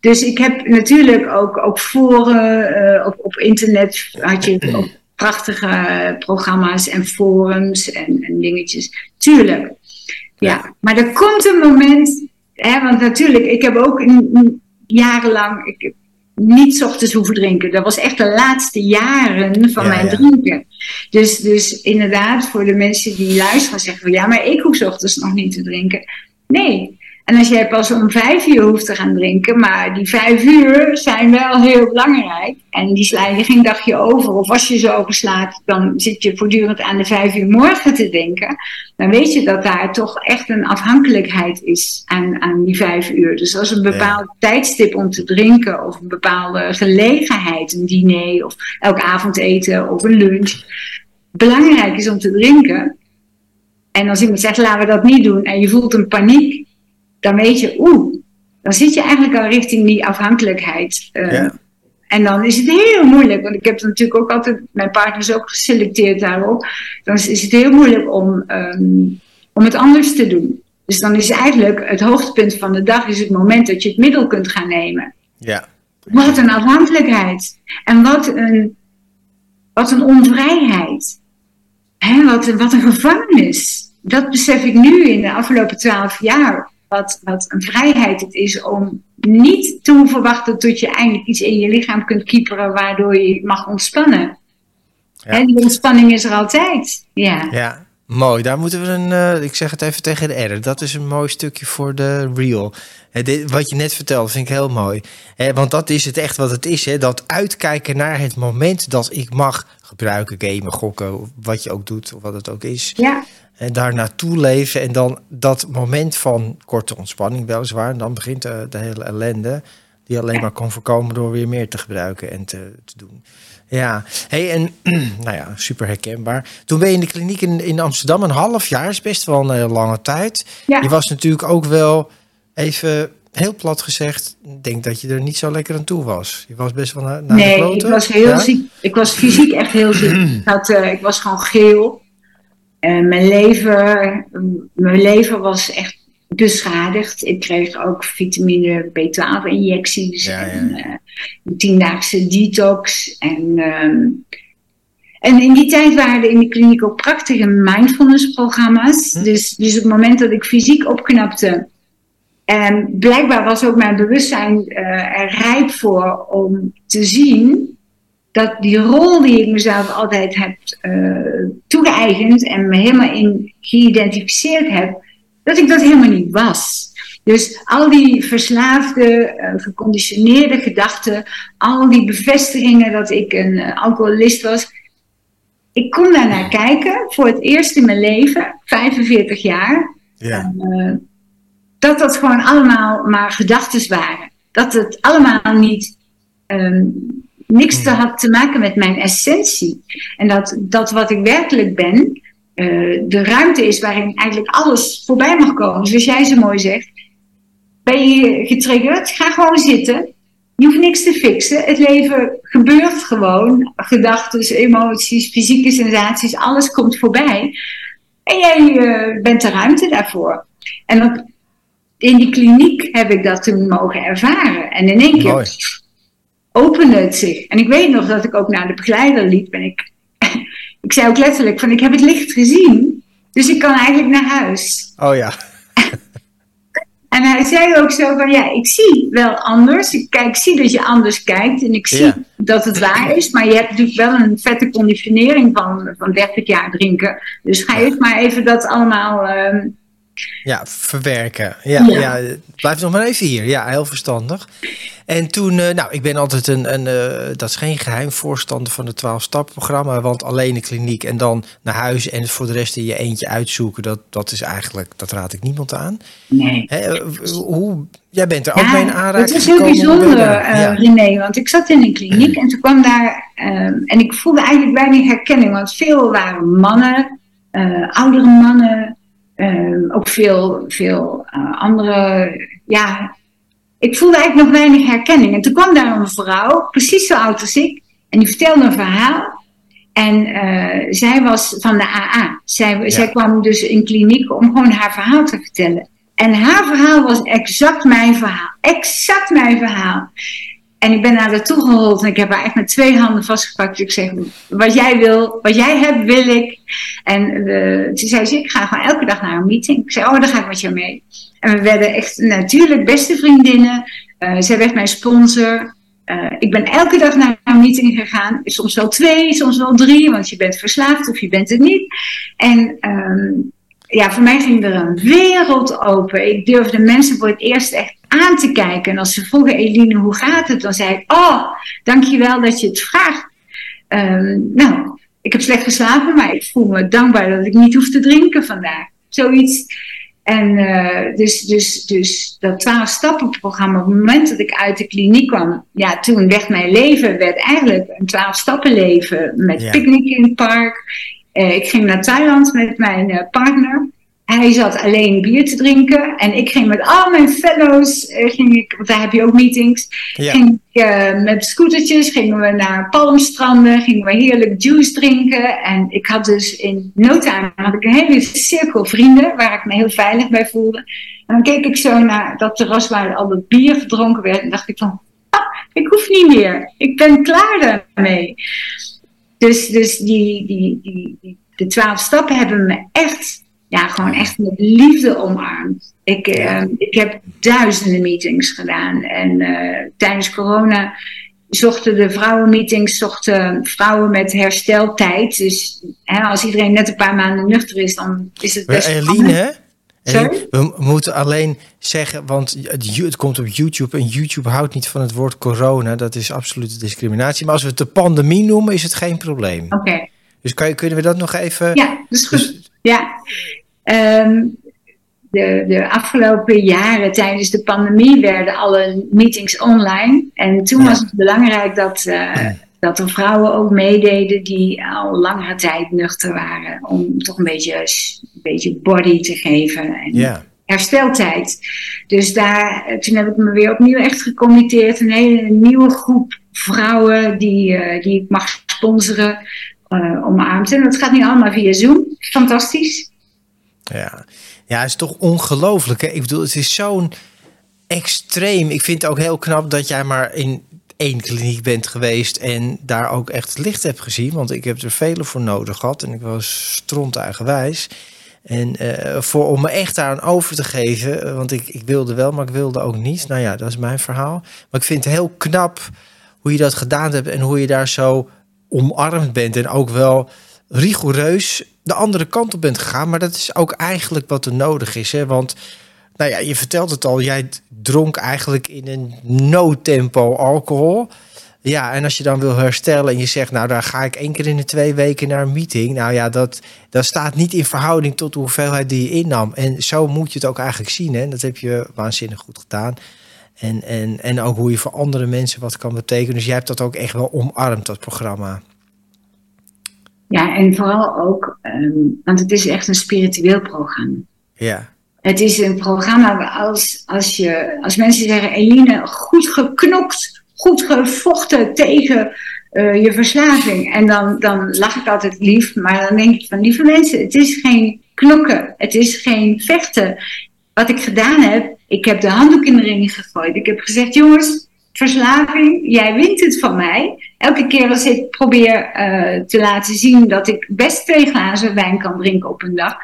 Dus ik heb natuurlijk ook, ook foren uh, op, op internet had je ook prachtige programma's en forums en, en dingetjes. Tuurlijk. Ja, maar er komt een moment, hè, want natuurlijk, ik heb ook in, jarenlang ik niet ochtends hoeven drinken. Dat was echt de laatste jaren van ja, mijn ja. drinken. Dus, dus inderdaad, voor de mensen die luisteren, zeggen van ja, maar ik hoef ochtends nog niet te drinken. Nee, en als jij pas om vijf uur hoeft te gaan drinken, maar die vijf uur zijn wel heel belangrijk. En die sla je geen dagje over. Of als je zo overslaat, dan zit je voortdurend aan de vijf uur morgen te denken. Dan weet je dat daar toch echt een afhankelijkheid is aan, aan die vijf uur. Dus als een bepaald ja. tijdstip om te drinken, of een bepaalde gelegenheid, een diner, of elk avondeten, of een lunch, belangrijk is om te drinken. En als iemand zegt, laten we dat niet doen, en je voelt een paniek dan weet je, oeh, dan zit je eigenlijk al richting die afhankelijkheid. Uh, ja. En dan is het heel moeilijk, want ik heb natuurlijk ook altijd mijn partners ook geselecteerd daarop. Dan is het heel moeilijk om, um, om het anders te doen. Dus dan is eigenlijk het hoogtepunt van de dag is het moment dat je het middel kunt gaan nemen. Ja. Wat een afhankelijkheid. En wat een, wat een onvrijheid. Hè, wat, wat een gevangenis. Dat besef ik nu in de afgelopen twaalf jaar wat, wat een vrijheid het is om niet te hoeven wachten tot je eindelijk iets in je lichaam kunt kieperen waardoor je mag ontspannen. Ja. En die ontspanning is er altijd. Ja. ja, mooi. Daar moeten we een, uh, ik zeg het even tegen de R, dat is een mooi stukje voor de real. He, dit, wat je net vertelde vind ik heel mooi. He, want dat is het echt wat het is. He, dat uitkijken naar het moment dat ik mag gebruiken, gamen, gokken, wat je ook doet, of wat het ook is. Ja en daar naartoe leven. En dan dat moment van korte ontspanning, weliswaar. En dan begint de, de hele ellende. Die alleen maar kan voorkomen door weer meer te gebruiken en te, te doen. Ja, hey, en nou ja, super herkenbaar. Toen ben je in de kliniek in, in Amsterdam een half jaar, is best wel een lange tijd. Ja. Je was natuurlijk ook wel even heel plat gezegd, denk dat je er niet zo lekker aan toe was. Je was best wel naar, naar nee, de kloten. ik was heel ja? ziek. Ik was fysiek echt heel ziek. ik, had, uh, ik was gewoon geel. En mijn lever, mijn lever was echt beschadigd. Ik kreeg ook vitamine B12-injecties ja, ja. en uh, een tiendaagse detox. En, um, en in die tijd waren er in de kliniek ook prachtige mindfulness-programma's. Hm. Dus, dus op het moment dat ik fysiek opknapte. En blijkbaar was ook mijn bewustzijn uh, er rijp voor om te zien dat die rol die ik mezelf altijd heb uh, toegeëigend en me helemaal in geïdentificeerd heb, dat ik dat helemaal niet was. Dus al die verslaafde, uh, geconditioneerde gedachten, al die bevestigingen dat ik een uh, alcoholist was, ik kon daar naar kijken voor het eerst in mijn leven, 45 jaar. Ja. En, dat dat gewoon allemaal maar gedachten waren. Dat het allemaal niet um, niks te had te maken met mijn essentie. En dat, dat wat ik werkelijk ben, uh, de ruimte is waarin eigenlijk alles voorbij mag komen. Zoals jij zo mooi zegt. Ben je getriggerd? Ga gewoon zitten. Je hoeft niks te fixen. Het leven gebeurt gewoon. Gedachten, emoties, fysieke sensaties, alles komt voorbij. En jij uh, bent de ruimte daarvoor. En op, in die kliniek heb ik dat toen mogen ervaren. En in één keer opende het zich. En ik weet nog dat ik ook naar de begeleider liep. En ik, ik zei ook letterlijk van ik heb het licht gezien. Dus ik kan eigenlijk naar huis. Oh ja. En hij zei ook zo van, ja, ik zie wel anders. Ik, kijk, ik zie dat je anders kijkt en ik zie dat het waar is. Maar je hebt natuurlijk wel een vette conditionering van, van 30 jaar drinken. Dus ga eerst maar even dat allemaal... Uh, ja, verwerken. Ja, ja. blijf nog maar even hier. Ja, heel verstandig. En toen, uh, nou, ik ben altijd een, een uh, dat is geen geheim voorstander van het 12-stap-programma, want alleen de kliniek en dan naar huis en voor de rest in je eentje uitzoeken, dat, dat is eigenlijk, dat raad ik niemand aan. Nee. Hè, hoe, jij bent er ook mee in aanraking Het is heel bijzonder, uh, René, want ik zat in een kliniek en toen kwam daar, en ik voelde eigenlijk weinig herkenning, want veel waren mannen, oudere mannen, ook veel, veel andere, ja, ik voelde eigenlijk nog weinig herkenning. En toen kwam daar een vrouw, precies zo oud als ik, en die vertelde een verhaal. En uh, zij was van de AA. Zij, zij kwam dus in kliniek om gewoon haar verhaal te vertellen. En haar verhaal was exact mijn verhaal. Exact mijn verhaal. En ik ben naar haar toe en ik heb haar echt met twee handen vastgepakt. Ik zeg, wat jij wil, wat jij hebt, wil ik. En uh, ze zei, ik ga gewoon elke dag naar een meeting. Ik zei, oh, dan ga ik met jou mee. En we werden echt natuurlijk beste vriendinnen. Uh, zij werd mijn sponsor. Uh, ik ben elke dag naar een meeting gegaan. Soms wel twee, soms wel drie, want je bent verslaafd of je bent het niet. En um, ja, voor mij ging er een wereld open. Ik durfde mensen voor het eerst echt aan te kijken. En als ze vroegen, Eline, hoe gaat het? Dan zei ik, oh, dankjewel dat je het vraagt. Um, nou, ik heb slecht geslapen, maar ik voel me dankbaar dat ik niet hoef te drinken vandaag. Zoiets. En uh, dus, dus, dus dat 12 stappen programma, op het moment dat ik uit de kliniek kwam, ja, toen werd mijn leven werd eigenlijk een 12 stappen leven met ja. picknick in het park. Uh, ik ging naar Thailand met mijn uh, partner. Hij zat alleen bier te drinken. En ik ging met al mijn fellows, uh, ging ik, want daar heb je ook meetings. Ja. Ging ik uh, met scootertjes, gingen we naar palmstranden, gingen we heerlijk juice drinken. En ik had dus in no time had ik een hele cirkel vrienden waar ik me heel veilig bij voelde. En dan keek ik zo naar dat terras waar al dat bier verdronken werd. En dacht ik van, ah, ik hoef niet meer. Ik ben klaar daarmee. Dus, dus die, die, die, die, de twaalf stappen hebben me echt ja, gewoon echt met liefde omarmd. Ik, uh, ik heb duizenden meetings gedaan. En uh, tijdens corona zochten de vrouwenmeetings zochten vrouwen met hersteltijd. Dus hè, als iedereen net een paar maanden nuchter is, dan is het best Eline, Eline, we moeten alleen zeggen, want het komt op YouTube en YouTube houdt niet van het woord corona. Dat is absolute discriminatie. Maar als we het de pandemie noemen, is het geen probleem. Oké. Okay. Dus kan je, kunnen we dat nog even... Ja, dat is goed. Dus, ja, Um, de, de afgelopen jaren tijdens de pandemie werden alle meetings online. En toen was het belangrijk dat, uh, dat er vrouwen ook meededen die al langere tijd nuchter waren. Om toch een beetje, een beetje body te geven. En ja. hersteltijd. Dus daar, toen heb ik me weer opnieuw echt gecommitteerd. Een hele nieuwe groep vrouwen die, uh, die ik mag sponsoren. Uh, omarmd. En dat gaat nu allemaal via Zoom. Fantastisch. Ja, ja het is toch ongelooflijk. Ik bedoel, het is zo'n extreem. Ik vind het ook heel knap dat jij maar in één kliniek bent geweest en daar ook echt licht hebt gezien. Want ik heb er vele voor nodig gehad en ik was stront eigenwijs. En uh, voor, om me echt aan over te geven, want ik, ik wilde wel, maar ik wilde ook niet. Nou ja, dat is mijn verhaal. Maar ik vind het heel knap hoe je dat gedaan hebt en hoe je daar zo omarmd bent. En ook wel rigoureus de andere kant op bent gegaan. Maar dat is ook eigenlijk wat er nodig is. Hè? Want nou ja, je vertelt het al, jij dronk eigenlijk in een no-tempo alcohol. Ja, en als je dan wil herstellen en je zegt, nou, daar ga ik één keer in de twee weken naar een meeting. Nou ja, dat, dat staat niet in verhouding tot de hoeveelheid die je innam. En zo moet je het ook eigenlijk zien. Hè? Dat heb je waanzinnig goed gedaan. En, en, en ook hoe je voor andere mensen wat kan betekenen. Dus jij hebt dat ook echt wel omarmd, dat programma. Ja, en vooral ook, um, want het is echt een spiritueel programma. Ja. Het is een programma als, als, je, als mensen zeggen, Eline, goed geknokt, goed gevochten tegen uh, je verslaving. En dan, dan lach ik altijd lief, maar dan denk ik van, lieve mensen, het is geen knokken, het is geen vechten. Wat ik gedaan heb, ik heb de handdoek in de ring gegooid. Ik heb gezegd, jongens, verslaving, jij wint het van mij. Elke keer als ik probeer uh, te laten zien dat ik best twee glazen wijn kan drinken op een dag,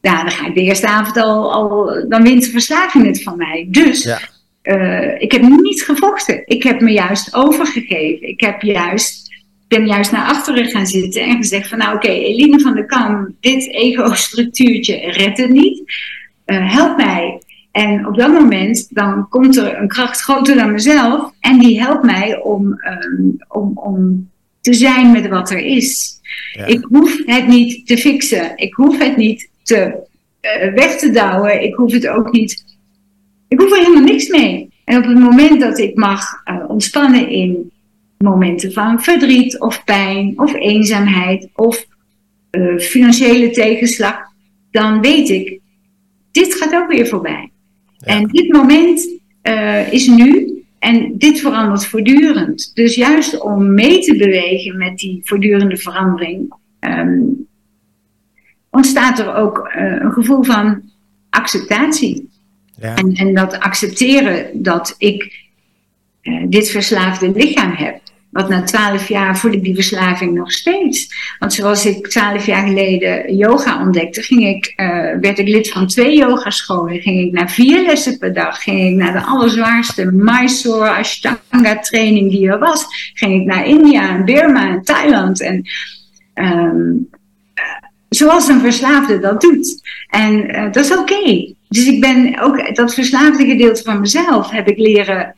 ja, dan ga ik de eerste avond al, al dan wint de verslaving het van mij. Dus Ja. eh, ik heb niet gevochten. Ik heb me juist overgegeven. Ik heb juist, ben juist naar achteren gaan zitten en gezegd van nou oké, Eline van der Kam, dit ego-structuurtje redt het niet. Eh, help mij. En op dat moment dan komt er een kracht groter dan mezelf en die helpt mij om, ehm, om, om te zijn met wat er is. Ja. Ik hoef het niet te fixen. Ik hoef het niet te, eh, weg te douwen. Ik hoef het ook niet. Ik hoef er helemaal niks mee. En op het moment dat ik mag eh, ontspannen in momenten van verdriet of pijn of eenzaamheid of eh, financiële tegenslag, dan weet ik, dit gaat ook weer voorbij. Ja. En dit moment eh, is nu en dit verandert voortdurend. Dus juist om mee te bewegen met die voortdurende verandering, ehm, ontstaat er ook eh, een gevoel van acceptatie. Ja. En, en dat accepteren dat ik eh, dit verslaafde lichaam heb. Want na twaalf jaar voel ik die verslaving nog steeds. Want zoals ik twaalf jaar geleden yoga ontdekte, ging ik, eh, werd ik lid van twee yogascholen. Ging ik naar vier lessen per dag. Ging ik naar de allerzwaarste Mysore Ashtanga training die er was. Ging ik naar India en Burma en Thailand. En ehm, eh, zoals een verslaafde dat doet. En eh, dat is oké. Dus ik ben ook dat verslaafde gedeelte van mezelf heb ik leren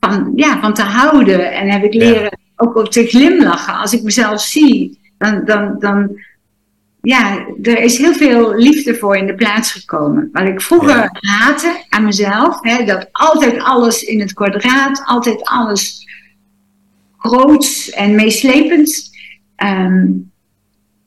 van, ja, van te houden. En heb ik Ja. leren ook op te glimlachen. Als ik mezelf zie, dan, dan, dan ja, er is heel veel liefde voor in de plaats gekomen. Wat ik vroeger Ja. haatte aan mezelf, hè, dat altijd alles in het kwadraat, altijd alles groots en meeslepend. ehm,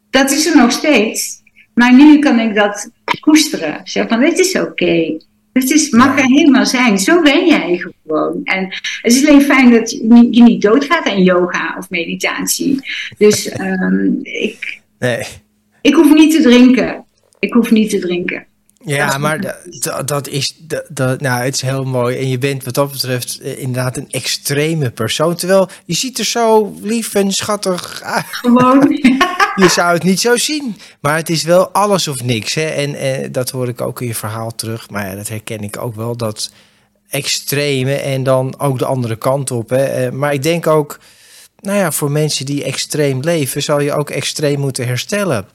dat is er nog steeds. Maar nu kan ik dat koesteren. Zeg van, dit is oké. Het is, mag er helemaal zijn. Zo ben jij gewoon. En het is alleen fijn dat je niet, je niet doodgaat aan yoga of meditatie. Dus ehm, ik, Nee. ik hoef niet te drinken. Ik hoef niet te drinken. Ja, Dat maar da- da- dat is, da- da- nou, het is heel mooi. En je bent wat dat betreft eh, inderdaad een extreme persoon. Terwijl je ziet er zo lief en schattig uit. Gewoon. Je zou het niet zo zien. Maar het is wel alles of niks. Hè? En eh, dat hoor ik ook in je verhaal terug. Maar ja, dat herken ik ook wel. Dat extreme en dan ook de andere kant op. Hè? Eh, maar ik denk ook, nou ja, voor mensen die extreem leven, zal je ook extreem moeten herstellen.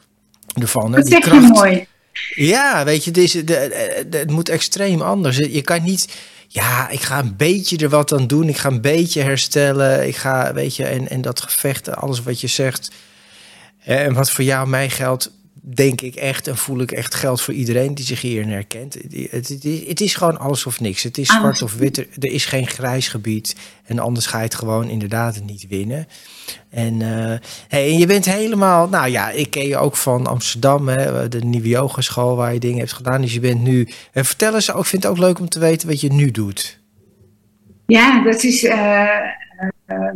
Ervan, hè? Dat Die kracht. mooi. Ja, weet je, het, is, de, de- de- het moet extreem anders. Je kan niet, ja, ik ga een beetje er wat aan doen. Ik ga een beetje herstellen. Ik ga, weet je, en, en dat gevecht, alles wat je zegt. En wat voor jou mij geldt, denk ik echt en voel ik echt geld voor iedereen die zich hierin herkent. Het, is, gewoon alles of niks. Het is zwart of wit. Er, is geen grijs gebied. En anders ga je het gewoon inderdaad niet winnen. En, eh, hey, en je bent helemaal, nou ja, ik ken je ook van Amsterdam, hè, de nieuwe yogaschool waar je dingen hebt gedaan. Dus je bent nu, en vertel eens, ook, ik vind het ook leuk om te weten wat je nu doet. Ja, dat is, eh, eh,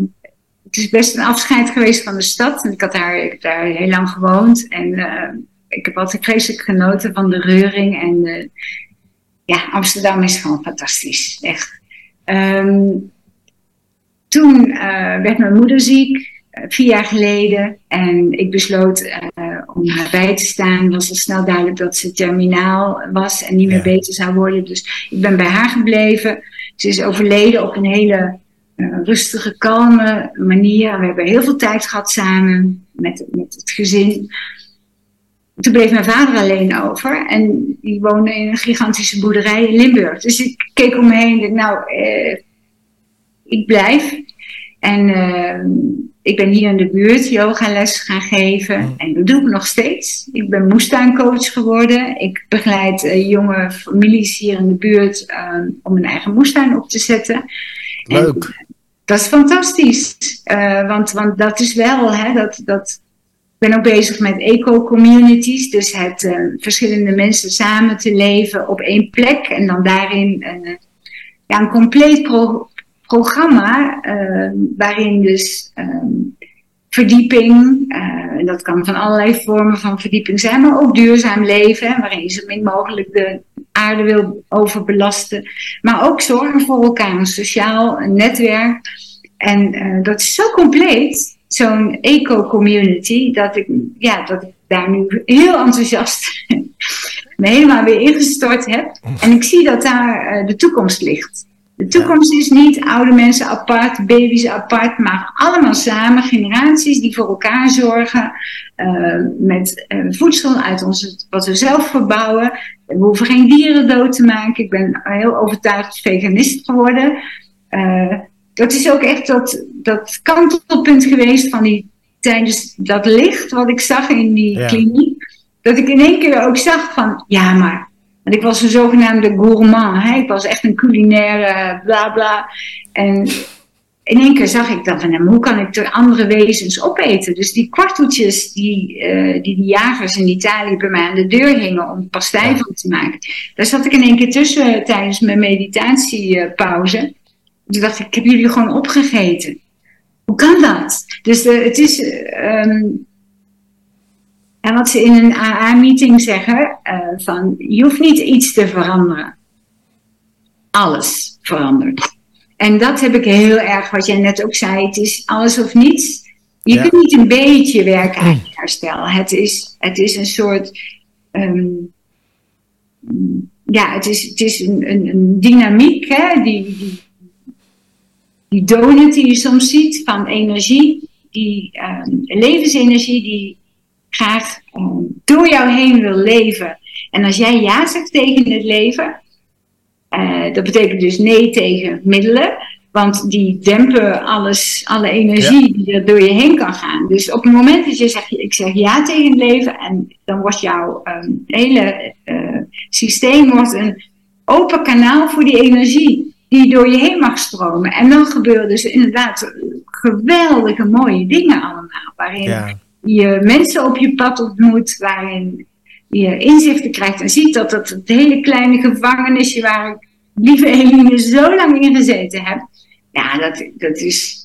het is best een afscheid geweest van de stad. En ik, had daar, ik heb daar heel lang gewoond. En eh, ik heb altijd vreselijk genoten van de reuring. En ja, Amsterdam is gewoon fantastisch. Echt. Ehm, toen eh, werd mijn moeder ziek, eh, vier jaar geleden. En ik besloot om haar bij te staan. Het was al snel duidelijk dat ze terminaal was en niet meer Ja. beter zou worden. Dus ik ben bij haar gebleven. Ze is overleden op een hele rustige, kalme manier. We hebben heel veel tijd gehad samen met, met het gezin. Toen bleef mijn vader alleen over en die woonde in een gigantische boerderij in Limburg. Dus ik keek om me heen en dacht, nou, eh, ik blijf. En eh, ik ben hier in de buurt yogales gaan geven. En dat doe ik nog steeds. Ik ben moestuincoach geworden. Ik begeleid eh, jonge families hier in de buurt eh, om een eigen moestuin op te zetten. Leuk. Dat is fantastisch. Eh, want, want dat is wel, hè, dat, dat, ik ben ook bezig met eco-communities. Dus het eh, verschillende mensen samen te leven op één plek. En dan daarin eh, ja, een compleet pro- programma. waarin dus ehm, verdieping, eh, en dat kan van allerlei vormen van verdieping zijn. Maar ook duurzaam leven, hè, waarin je zo min mogelijk de aarde wil overbelasten. Maar ook zorgen voor elkaar, een sociaal een netwerk. En eh, dat is zo compleet, zo'n eco-community, dat ik, ja, dat ik daar nu heel enthousiast me helemaal weer ingestort heb. En ik zie dat daar eh, de toekomst ligt. De toekomst is niet oude mensen apart, baby's apart, maar allemaal samen, generaties die voor elkaar zorgen, uh, met uh, voedsel uit ons, wat we zelf verbouwen. We hoeven geen dieren dood te maken. Ik ben heel overtuigd veganist geworden. Uh, dat is ook echt dat, dat kantelpunt geweest van die tijdens dat licht wat ik zag in die ja. kliniek. Dat ik in één keer ook zag van, ja maar en ik was een zogenaamde gourmand. Hè? Ik was echt een culinaire bla bla. En in één keer zag ik dan van, hoe kan ik er andere wezens opeten? Dus die kwarteltjes die, uh, die de jagers in Italië bij mij aan de deur hingen om pastei van te maken. Daar zat ik in één keer tussen tijdens mijn meditatiepauze. Toen dacht ik, ik heb jullie gewoon opgegeten. Hoe kan dat? Dus de, het is... Um, en wat ze in een AA-meeting zeggen, uh, van je hoeft niet iets te veranderen. Alles verandert. En dat heb ik heel erg, wat jij net ook zei, het is alles of niets. Je ja. kunt niet een beetje werken aan je herstel. Het is, het is een soort, um, ja, het is, het is een, een, een dynamiek, hè, die, die, die donut die je soms ziet van energie, die um, levensenergie die graag um, door jou heen wil leven. En als jij ja zegt tegen het leven, uh, dat betekent dus nee tegen middelen. Want die dempen alles, alle energie ja. die er door je heen kan gaan. Dus op het moment dat je zegt, ik zeg ja tegen het leven, en dan wordt jouw um, hele uh, systeem wordt een open kanaal voor die energie die door je heen mag stromen. En dan gebeuren dus inderdaad geweldige mooie dingen allemaal. Waarin ja je mensen op je pad ontmoet, waarin je inzichten krijgt en ziet dat dat het hele kleine gevangenisje waar ik, lieve Eline, zo lang in gezeten heb, ja, dat, dat is,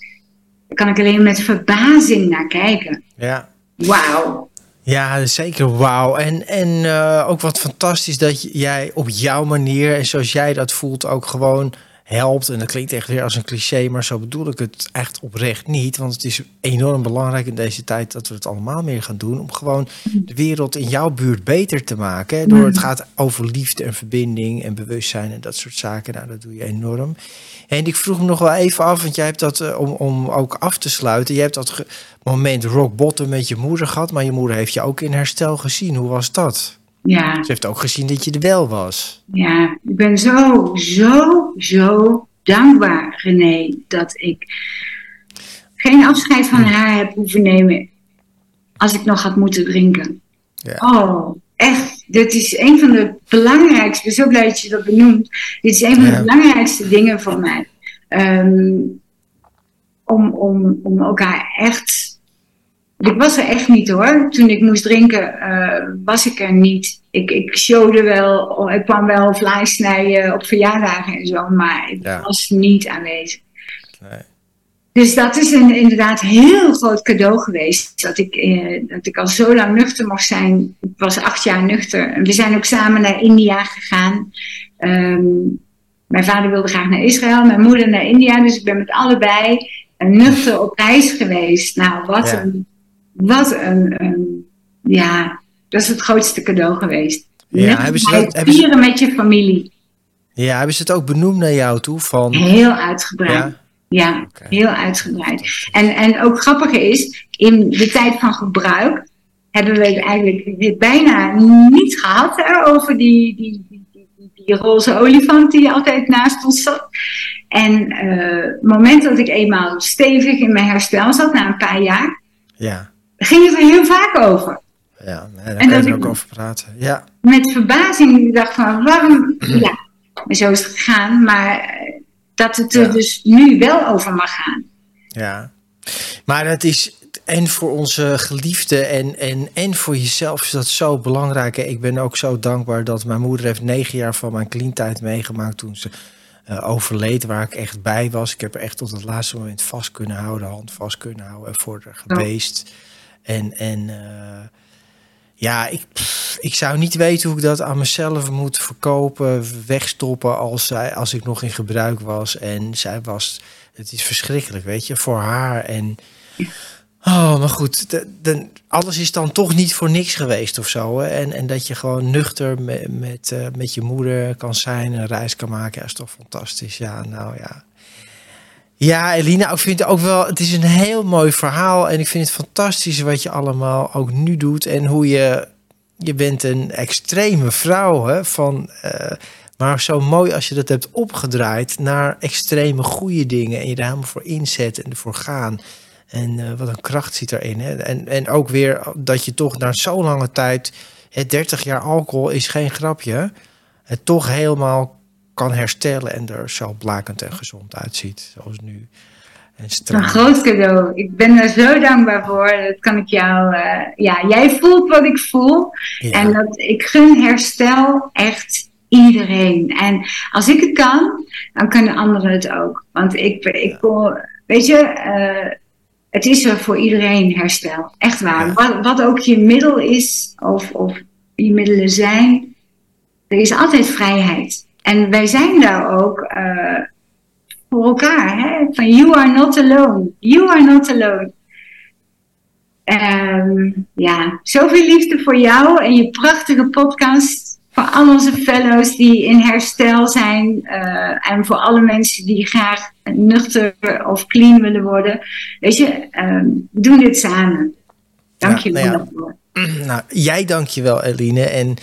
daar kan ik alleen met verbazing naar kijken. Ja. Wauw. Ja, zeker wauw. En, en uh, ook wat fantastisch dat jij op jouw manier en zoals jij dat voelt ook gewoon helpt. En dat klinkt echt weer als een cliché, maar zo bedoel ik het echt oprecht niet. Want het is enorm belangrijk in deze tijd dat we het allemaal meer gaan doen. Om gewoon de wereld in jouw buurt beter te maken. Door het gaat over liefde en verbinding en bewustzijn en dat soort zaken. Nou, dat doe je enorm. En ik vroeg me nog wel even af, want jij hebt dat uh, om, om ook af te sluiten. Je hebt dat moment rock bottom met je moeder gehad, maar je moeder heeft je ook in herstel gezien. Hoe was dat? Ja. Ze heeft ook gezien dat je er wel was. Ja, ik ben zo, zo, zo dankbaar, René, dat ik geen afscheid van haar heb hoeven nemen als ik nog had moeten drinken. Ja. Oh, echt. Dit is een van de belangrijkste, ik ben zo blij dat je dat benoemt. Dit is een van ja. de belangrijkste dingen voor mij. Um, om, om, om elkaar echt ik was er echt niet hoor. Toen ik moest drinken, uh, was ik er niet. Ik, ik showde wel, ik kwam wel vlees snijden op verjaardagen en zo, maar ik ja. was niet aanwezig. Nee. Dus dat is een inderdaad heel groot cadeau geweest. Dat ik, eh, dat ik al zo lang nuchter mocht zijn. Ik was acht jaar nuchter. We zijn ook samen naar India gegaan. Um, mijn vader wilde graag naar Israël, mijn moeder naar India. Dus ik ben met allebei nuchter op reis geweest. Nou, wat Ja. een wat een, een, ja, dat is het grootste cadeau geweest. Ja, Net hebben ze dat- hebben ze- met je familie. Ja, hebben ze het ook benoemd naar jou toe? Van, Heel uitgebreid. ja, heel uitgebreid. En, en ook grappig is, in de tijd van gebruik hebben we het eigenlijk bijna niet gehad hè, over die, die, die, die, die roze olifant die altijd naast ons zat. En eh, het moment dat ik eenmaal stevig in mijn herstel zat, na een paar jaar, ja, ging het er heel vaak over. ja. Nee, daar En kan je er ook over praten. Ja, met verbazing dacht van waarom, ja, zo is het gegaan, maar dat het er Ja. dus nu wel over mag gaan. ja. Maar het is, en voor onze geliefden en, en, en voor jezelf is dat zo belangrijk. Ik ben ook zo dankbaar dat mijn moeder heeft negen jaar van mijn clean-tijd meegemaakt toen ze eh, overleed, waar ik echt bij was. Ik heb er echt tot het laatste moment vast kunnen houden, hand vast kunnen houden en voor haar geweest. En, en eh, ja, ik, ik zou niet weten hoe ik dat aan mezelf moet verkopen, wegstoppen als, zij, als ik nog in gebruik was. En zij was, het is verschrikkelijk, weet je, voor haar. En Oh, maar goed, de, alles is dan toch niet voor niks geweest of zo. En, en dat je gewoon nuchter met, met, uh, met je moeder kan zijn, een reis kan maken, ja, is toch fantastisch. Ja, nou ja. Ja, Elina, ik vind het ook wel, het is een heel mooi verhaal. En ik vind het fantastisch wat je allemaal ook nu doet. En hoe je, je bent een extreme vrouw, hè, van... Uh, maar zo mooi als je dat hebt opgedraaid naar extreme goede dingen. En je daar helemaal voor inzet en ervoor gaan. En uh, wat een kracht zit erin. Hè? En, en ook weer dat je toch na zo'n lange tijd. Het 30 jaar alcohol is geen grapje. Het toch helemaal kan herstellen en er zo blakend en gezond uitziet. Zoals nu. En een groot cadeau. Ik ben er zo dankbaar voor. Dat kan ik jou. Uh, ja, jij voelt wat ik voel. Ja. En dat ik gun herstel echt iedereen. En als ik het kan, dan kunnen anderen het ook. Want ik, ik weet je, uh, het is er voor iedereen herstel. Echt waar. Wat, wat, ook je middel is, of, of je middelen zijn, er is altijd vrijheid. En wij zijn daar ook uh, voor elkaar. Hè? Van you are not alone. You are not alone. Um, ja, zoveel liefde voor jou en je prachtige podcast voor al onze fellows die in herstel zijn uh, en voor alle mensen die graag nuchter of clean willen worden. Weet je, um, doen dit samen. Dank je wel. Nou, ja. nou, jij dank je wel, Eline. En,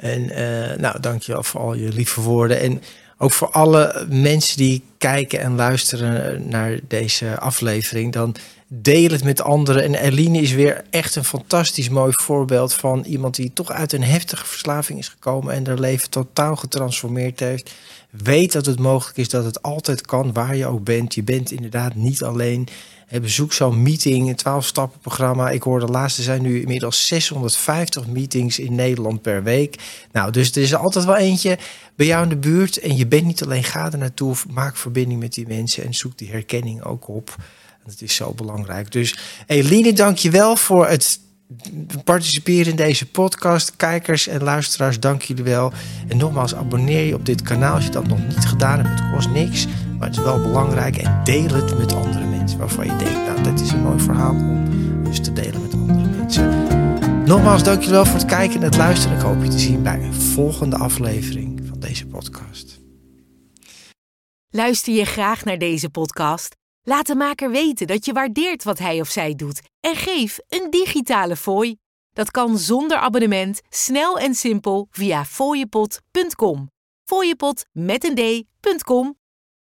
en uh, nou, dank je wel voor al je lieve woorden. En ook voor alle mensen die kijken en luisteren naar deze aflevering. Dan deel het met anderen. En Eline is weer echt een fantastisch mooi voorbeeld van iemand die toch uit een heftige verslaving is gekomen en haar leven totaal getransformeerd heeft. Weet dat het mogelijk is, dat het altijd kan, waar je ook bent. Je bent inderdaad niet alleen. Bezoek zo'n meeting, een 12-stappen programma. Ik hoorde laatst, er zijn nu inmiddels 650 meetings in Nederland per week. Nou, dus er is altijd wel eentje bij jou in de buurt. En je bent niet alleen, ga er naartoe, maak verbinding met die mensen en zoek die herkenning ook op. Dat is zo belangrijk. Dus Eline, dank je wel voor het participeren in deze podcast. Kijkers en luisteraars, dank jullie wel. En nogmaals, abonneer je op dit kanaal als je dat nog niet gedaan hebt. Het kost niks, maar het is wel belangrijk. En deel het met andere mensen waarvan je denkt, nou, dat is een mooi verhaal om dus te delen met andere mensen. Nogmaals, dank je wel voor het kijken en het luisteren. Ik hoop je te zien bij een volgende aflevering van deze podcast. Luister je graag naar deze podcast? Laat de maker weten dat je waardeert wat hij of zij doet en geef een digitale fooi. Dat kan zonder abonnement, snel en simpel via fooiepot.com. Fooiepot met een d.com